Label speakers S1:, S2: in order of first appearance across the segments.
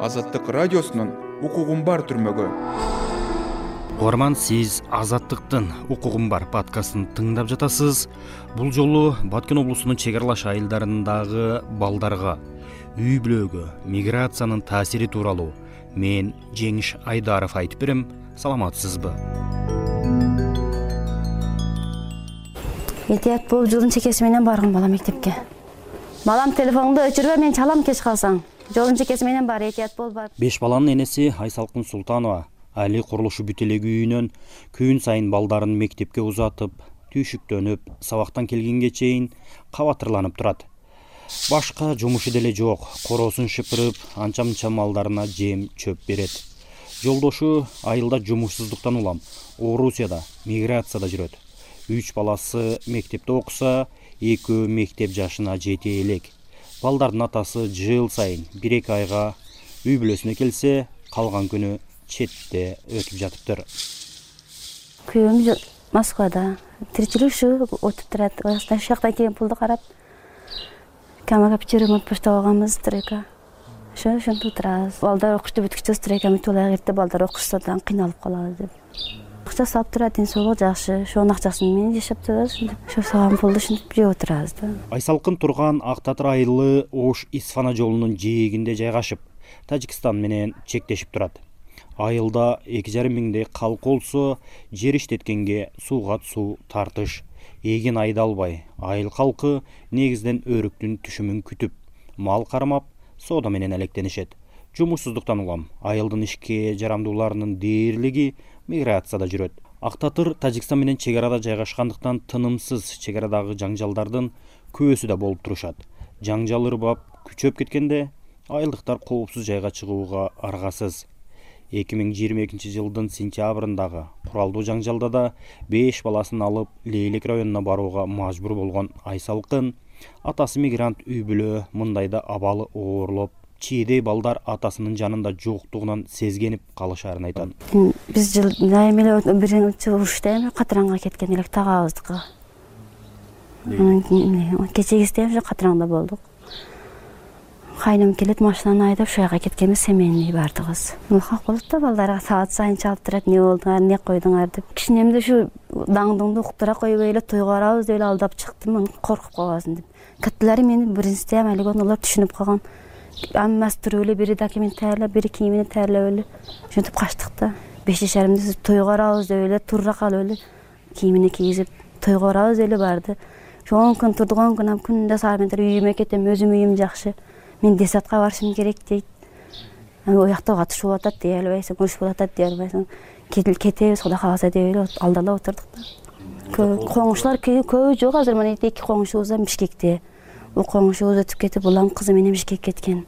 S1: азаттык радиосунун укугум бар түрмөгү
S2: угарман сиз азаттыктын укугум бар подкастын тыңдап жатасыз. Бул жолу баткен облусунун чек аралаш айылдарындагы балдарга үй бүлөгө миграциянын таасири тууралуу мен жеңиш айдаров айтып берем саламатсызбы?
S3: Этият болуп жолдун чекеси менен баргын бала мектепке. Балам телефонуңду өчүрбө мен чалам кеч калсаң жолдун чекеси менен бар этият бол бар
S2: беш баланын энеси айсалкын султанова. Али курулушу бүтө элек үйүнөн күн сайын балдарын мектепке узатып түйшүктөнүп сабактан келгенге чейин кабатырланып турат. Башка жумушу деле жок. Короосун шыпырып анча мынча малдарына жем чөп берет. Жолдошу айылда жумушсуздуктан улам. Орусияда миграцияда жүрөт. Үч баласы мектепте окуса экөө мектеп жашына жете элек балдардын атасы жыл сайын бир эки айга үй бүлөсүнө келсе калган күнү четте өтүп жатыптыр.
S3: Күйөөм москвада. Тиричилик ушу өтүп турат ушул жактан келген пулду карап камага пятерым отпушта алганбыз стройка. Ошо ошентип отурабыз. Балдар окушту бүткүчө стройка бүтүп алайык эрте балдар окушса дагы кыйналып калабыз деп турат ден соолугу жакшы. Ошонун акчасы менен жашап турабыз. Ушинтип ошо салган пулду ушинтип жеп отурабыз да.
S2: Айсалкын турган ак татыр айылы ош исфана жолунун жээгинде жайгашып тажикстан менен чектешип турат. Айылда эки жарым миңдей калк болсо жер иштеткенге сууга суу тартыш. Эгин айдалбай айыл калкы негизинен өрүктүн түшүмүн күтүп мал кармап соода менен алектенишет. Жумушсуздуктан улам айылдын ишке жарамдууларынын дээрлиги миграцияда жүрөт. Ак татыр тажикстан менен чек арада жайгашкандыктан тынымсыз чек арадагы жаңжалдардын күбөсү да болуп турушат. Жаңжал ырбап күчөп кеткенде айылдыктар коопсуз жайга чыгууга аргасыз. Эки миң жыйырма экинчи жылдын сентябрындагы куралдуу жаңжалда да беш баласын алып лейлек районуна барууга мажбур болгон айсалкын атасы мигрант үй бүлө мындайда абалы оорлоп чийдей балдар атасынын жанында жоктугунан сезгенип калышаарын айтат.
S3: Биз жыл дайыма эле биринчи урушта эми катыранга кеткен элек тагабыздыкы кечегисиде ошо катыраңда болдук. Кайным келет машинаны айдап ушул жака кеткенбиз семейный баардыгыбыз ылкак болот да балдар саат сайын чалып турат эмне болдуңар эмне койдуңар деп. Кичинемде ушу даңдыңды уктура койбой эле тойго барабыз деп эле алдап чыктым коркуп калбасын деп. Каттелери мени алек олор түшүнүп калган аммасы туруп эле бири документ даярдап бири кийимин даярдап эле ошентип качтык да. Беш жашарымда тойго барабыз деп эле турура калып эле кийимине кийгизип тойго барабыз деп эле барды. Ошо он күн турдук он күн менен үйүмө кетем өзүмдүн үйүм жакшы. Мен десятка барышым керек дейт. Уякта катышуу болуп атат дей албайсың урус болуп атат дей албайсың. Кетебиз кудай кааласа деп эле алдала отурдук да. Коңшулар көбү жок азыр мына эки коңшубуз бишкекте бул коңшубуз өтүп кетип улам кызы менен бишкекке кеткен.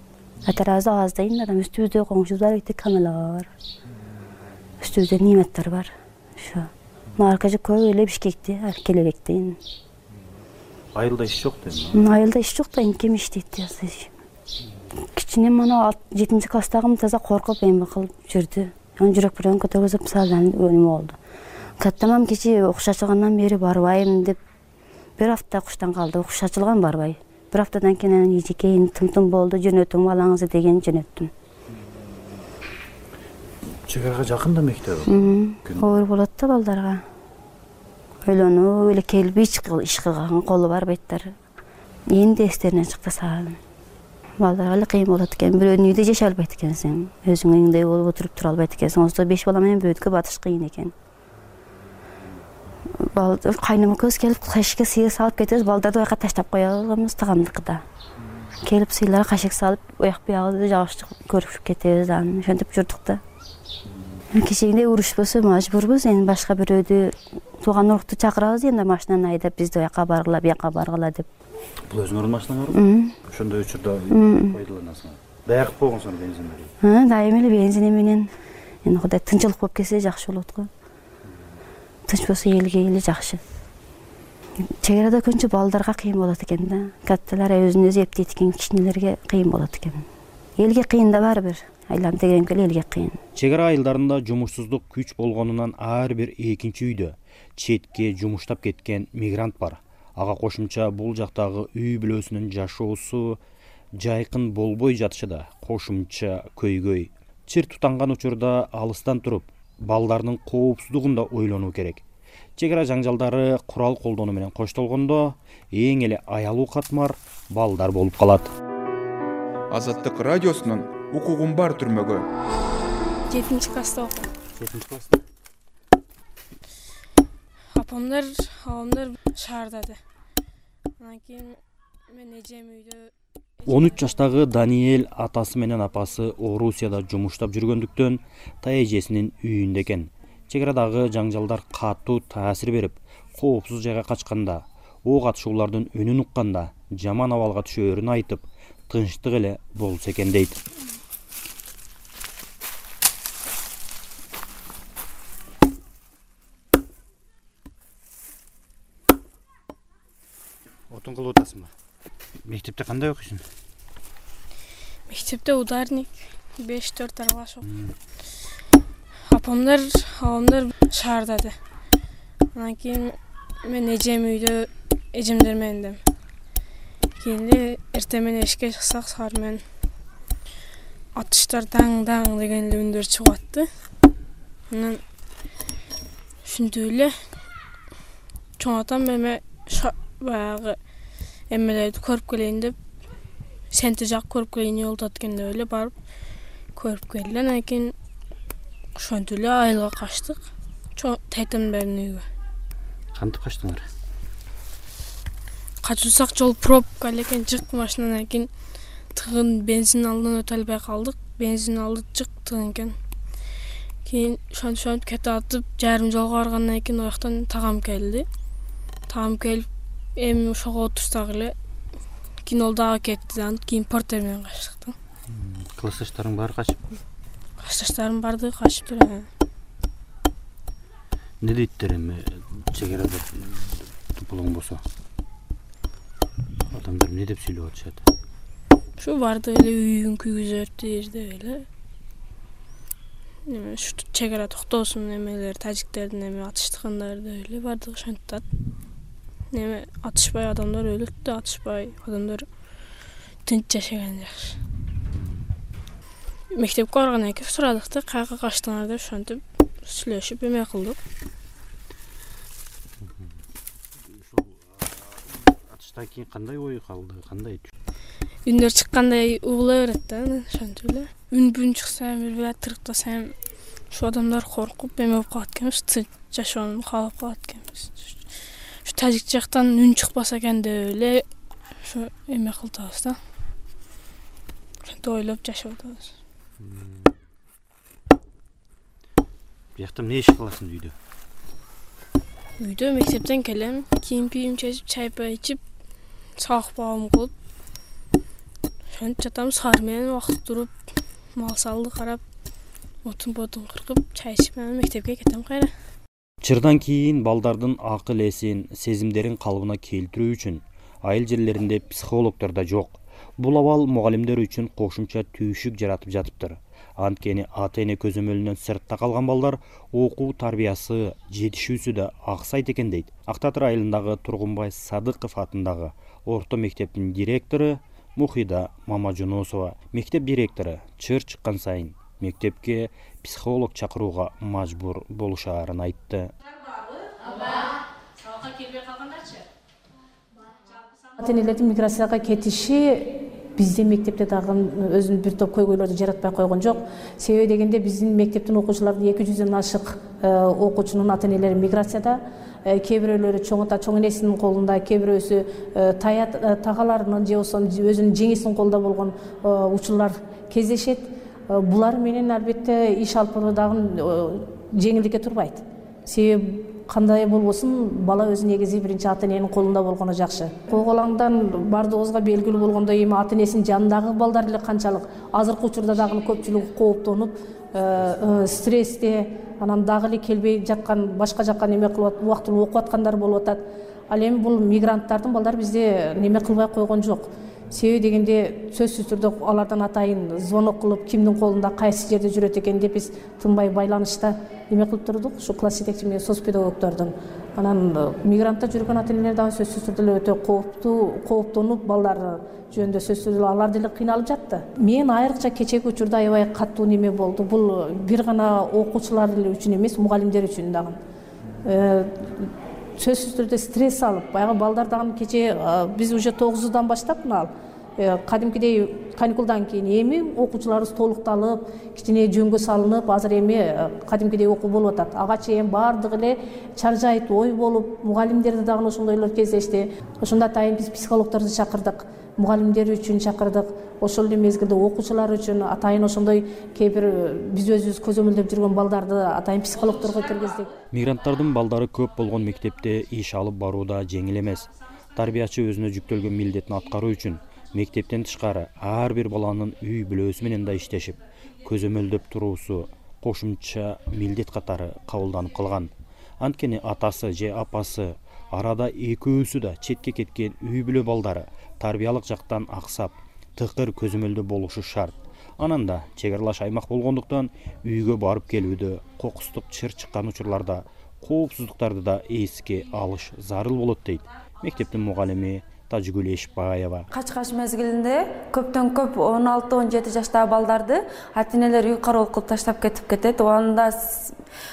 S3: Аздайын анан үстүбүздө коңшубуз бар камала бар үстүбүздө ниметтер бар. Ошо же көбү эле бишкекте келе электейин
S2: айылда иш жок да эми
S3: айылда иш жок да эми ким иштейт кичине мына жетинчи класстагым таза коркуп эме кылып жүрдү. Анан жүрөк биреден көтөргүзүп сразу эме болду. Каттамам кечээ окуш ачылгандан бери барбайм деп бир апта окуштан калды. Окуш ачылган барбай бир аптадан кийин анан эжекейин тым тым болду жөнөтүң балаңызды деген жөнөттүм.
S2: Чек арага жакын да мектеп
S3: оор болот да балдарга. Ойлонуп эле келип ич кылган колу барбайттар энди эстеринен чыкты саат балдарга эле кыйын болот экен. Бирөөнүн үйүндө жашай албайт экенсиң? Өзүң үйүңдөй болуп отуруп тура албайт экенсиң. Болбосо беш бала менен бөткө батыш кыйын экен кайным экөөбүз келип эшикке сыйыр салып кетебиз балдарды бияка таштап кое алганбыз тыгандыкыда келип сыйырларга кашек салып уяк буягыбызды жабышып көрүшүп кетебиз анан ошентип жүрдүк да. Кечээгидей урушпосо мажбурбуз эми башка бирөөдү тууган урукту чакырабыз эми машинаны айдап бизди ояка баргыла буяка баргыла деп.
S2: Бул өзүңөрдүн машинаңарбы ошондой учурда пайдаланасыңар. Даягып койгонсуңар бензин
S3: дайыма эле бензини менен. Эми кудай тынчылык болуп кетсе жакшы болот го тынч болсо элге эле жакшы. Чек арада көбүнчө балдарга кыйын болот экен да. Катталар өзүн өзү эптейт экен кичинелерге кыйын болот экен. Элге кыйын да баары бир айланып тегеремки эле элге кыйын.
S2: Чек ара айылдарында жумушсуздук күч болгонунан ар бир экинчи үйдө четке жумуштап кеткен мигрант бар. Ага кошумча бул жактагы үй бүлөсүнүн жашоосу жайкын болбой жатышы да кошумча көйгөй чыр тутанган учурда алыстан туруп балдардын коопсуздугун да ойлонуу керек. Чек ара жаңжалдары курал колдонуу менен коштолгондо эң эле аялуу катмар балдар болуп калат.
S1: Азаттык радиосунун укугум бар түрмөгү
S4: жетинчи класста окуйм
S2: жетинчи класста?
S4: Апамдар абамдар шаардады анан кийин мен эжем үйдө
S2: он үч жаштагы даниэль атасы менен апасы орусияда жумуштап жүргөндүктөн тайэжесинин үйүндө экен. Чек арадагы жаңжалдар катуу таасир берип коопсуз жайга качканда ок атышуулардын үнүн укканда жаман абалга түшөөрүн айтып тынчтык эле болсо экен дейт. Отун кылып атасыңбы мектепте кандай окуйсуң?
S4: Мектепте ударник беш төрт аралаш окуйм апамдар абамдар шаардады. Анан кийин мен эжем үйдө эжемдер менен элем кийин эле эртең менен эшикке чыксак саары менен атыштар даң даң деген эле үндөр чыгып атты анан ушинтип эле чоң атам эме баягы эмелерди көрүп келейин деп сентир жак көрүп келейин эмне болуп атат экен деп эле барып көрүп келди анан кийин ошентип эле айылга качтык. Чоң тайтемдердин
S2: кантип качтыңар?
S4: Качуусак жол пробка эле экен жык машина. Анан кийин тыгын бензин алдынан өтө албай калдык. Бензин алды жык тыгын экен. Кийин ошентип ошентип кетип атып жарым жолго баргандан кийин ал жактан тагам келди. Тагам келип эми ошого отурсак эле кийин ол дагы кетти анан кийин портер менен качтык да
S2: классташтарың баары качыппы
S4: классташтарымдын баардыгы качыптыр
S2: эмне дейттер эми чек арада болсо? Адамдар эмне деп сүйлөп атышат?
S4: Ушу баардыгы эле үйүн күйгүзөтир деп эле. Эме ушу чек ара токтосун эмелер тажиктердин эме атыштыгындары деп эле баардыгы ошентип атат эме атышпай адамдар өлөт да атышпай адамдар тынч жашаган жакшы. Мектепке баргандан кийин сурадык да каяка качтыңар деп ошентип сүйлөшүп эме кылдык.
S2: Ошол атыштан кийин кандай ой калды? Кандай
S4: үндөр чыккандай угула берет да анан ошентип эле. Үн бүн чыкса бир тырыктасам ушул адамдар коркуп эме болуп калат экенбиз тынч жашоону каалап калат экенбиз ушу тажик жактан үн чыкпаса экен деп эле ошо эме кылып атабыз да. Ошентип ойлоп жашап атабыз.
S2: Биякта эмне иш кыласың үйдө?
S4: Үйдө мектептен келем кийим кийим чечип чай пай ичип сабак багым кылып ошентип жатам саары менен убакыт туруп мал салды карап отун ботун кыркып чай ичип анан мектепке кетем кайра
S2: чырдан кийин балдардын акыл эсин сезимдерин калыбына келтирүү үчүн айыл жерлеринде психологдор да жок. Бул абал мугалимдер үчүн кошумча түйшүк жаратып жатыптыр. Анткени ата эне көзөмөлүнөн сыртта калган балдар окуу тарбиясы жетишүүсү да аксайт экен дейт. Ак таатыр айылындагы тургунбай садыков атындагы орто мектептин директору мухида мамажунусова мектеп директору чыр чыккан сайын мектепке психолог чакырууга мажбур болушаарын айтты.
S5: Сабакка келбей калгандарчы ата энелердин миграцияга кетиши биздин мектепте дагы өзүнүн бир топ көйгөйлөрдү жаратпай койгон жок. Себеби дегенде биздин мектептин окуучуларынын эки жүздөн ашык э, окуучунун ата энелери миграцияда. Э, кээ бирөөлөрү чоң ата чоң энесинин колунда кээ бирөөсү э, тагаларынын же болбосо өзүнүн жеңесинин колунда болгон учурлар кездешет булар менен албетте иш алып баруу дагы э, жеңилдикке турбайт. Себеби кандай болбосун бала өзү негизи биринчи ата эненин колунда болгону жакшы. Койгулаңдан баардыгыбызга белгилүү болгондой эми ата энесинин жанындагы балдар эле канчалык азыркы учурда дагы көпчүлүгү кооптонуп э, стрессте анан дагы эле келбей жаткан башка жака неме кылып убактылуу окуп аткандар болуп атат. Ал эми бул мигранттардын балдары бизде неме кылбай койгон жок себеби дегенде сөзсүз түрдө алардан атайын звонок кылып кимдин колунда кайсы жерде жүрөт экен деп биз тынбай байланышта эме кылып турдук? Ушу класс жетекчи менен соц педагогдордун анан э, мигрантта жүргөн ата энелер дагы сөзсүз түрдө эле өтө кооптуу кооптонуп балдары жөнүндө сөзсүз түрдө алар деле кыйналып жатты. Мен айрыкча кечээги учурда аябай катуу неме болду. Бул бир гана окуучулар эле үчүн эмес мугалимдер үчүн дагы. Э, сөзсүз түрдө стресс алып баягы балдар дагы кечээ биз уже тогузудан баштап мына э, кадимкидей каникулдан кийин эми окуучуларыбыз толукталып кичине жөнгө салынып азыр эми э, кадимкидей окуу болуп атат. Ага чейин баардыгы эле чаржайт ой болуп мугалимдерде дагы ошондойлор кездешти. Ошондо атайын биз психологдорду чакырдык мугалимдер үчүн чакырдык. Ошол эле мезгилде окуучулар үчүн атайын ошондой кээ бир биз өзүбүз көзөмөлдөп жүргөн балдарды атайын психологдорго киргиздик.
S2: Мигранттардын балдары көп болгон мектепте иш алып баруу да жеңил эмес. Тарбиячы өзүнө жүктөлгөн милдетин аткаруу үчүн мектептен тышкары ар бир баланын үй бүлөсү менен да иштешип көзөмөлдөп туруусу кошумча милдет катары кабылданып калган. Анткени атасы же апасы арада экөөсү да четке кеткен үй бүлө балдары тарбиялык жактан аксап тыкыр көзөмөлдө болушу шарт. Анан да чек аралаш аймак болгондуктан үйгө барып келүүдө кокустук чыр чыккан учурларда коопсуздуктарды да эске алыш зарыл болот дейт. Мектептин мугалими тажгүл эшбаева
S6: качкач мезгилинде көптөн көп он алты он жети жаштагы балдарды ата энелери үй кароолук кылып таштап кетип кетет. Анда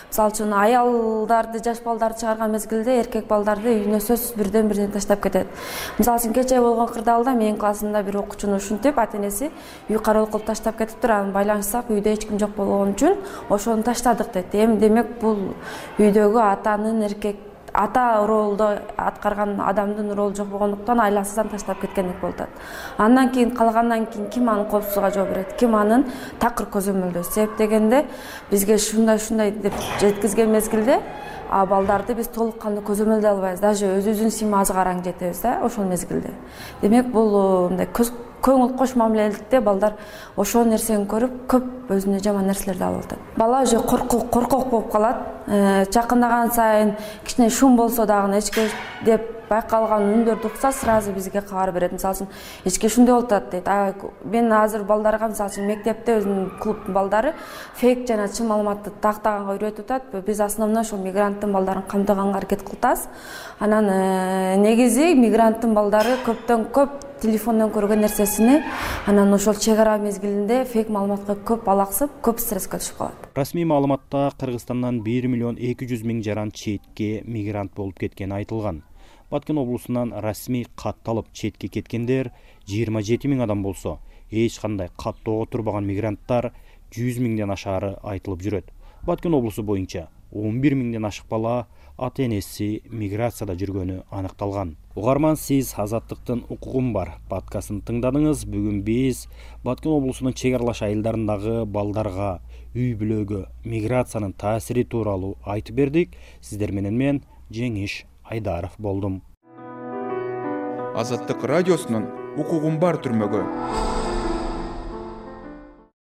S6: мисалы үчүн аялдарды жаш балдарды чыгарган мезгилде эркек балдарды үйүнө сөзсүз бирден бирден таштап кетет. Мисалы үчүн кечээ болгон кырдаалда менин классымда бир окуучуну ушинтип ата энеси үй кароолук кылып таштап кетиптир анан байланышсак үйдө эч ким жок болгон үчүн ошону таштадык дейт эми демек бул үйдөгү атанын эркек ата ролду аткарган адамдын ролу жок болгондуктан айласыздан таштап кеткендик болуп атат андан кийин калгандан кийин ким анын коопсуздугуна жооп берет ким анын такыр көзөмөлдөйт себеп дегенде бизге ушундай ушундай деп жеткизген мезгилде балдарды биз толук кандуу көзөмөлдөй албайбыз даже өзүбүздүн сыйма азгараң жетебиз да ошол мезгилде. Демек бул мындай көңүл кош мамилеликте балдар ошол нерсени көрүп көп өзүнө жаман нерселерди алып атат бала уже коркок болуп калат. Э, жакындаган сайын кичине шум болсо дагы эчке деп байкалган үндөрдү укса сразу бизге кабар берет. Мисалы үчүн эчке ушундай болуп атат дейт. Мен азыр балдарга мисалы үчүн мектепте өзүмдүн клубдун балдары фейк жана чын маалыматты тактаганга үйрөтүп атат. Биз основной ушул мигранттын балдарын камтыганга аракет кылып атабыз анан э, негизи мигранттын балдары көптөн көп телефондон көргөн нерсесини анан ошол чек ара мезгилинде фейк маалыматка көп алаксып көп стресске түшүп калат.
S2: Расмий маалыматта кыргызстандан бир миллион эки жүз миң жаран четке мигрант болуп кеткени айтылган баткен облусунан расмий кат алып четке кеткендер жыйырма жети миң адам болсо эч кандай каттоого турбаган мигранттар жүз миңден ашаары айтылып жүрөт. Баткен облусу боюнча он бир миңден ашык бала ата энеси миграцияда жүргөнү аныкталган. Угарман сиз азаттыктын укугум бар. Подкастын тыңдадыңыз. Бүгүн биз баткен облусунун чек аралаш айылдарындагы балдарга үй бүлөгө миграциянын таасири тууралуу айтып бердик. Сиздер менен мен жеңиш айдаров болдум.
S1: Азаттык радиосунун укугум бар түрмөгү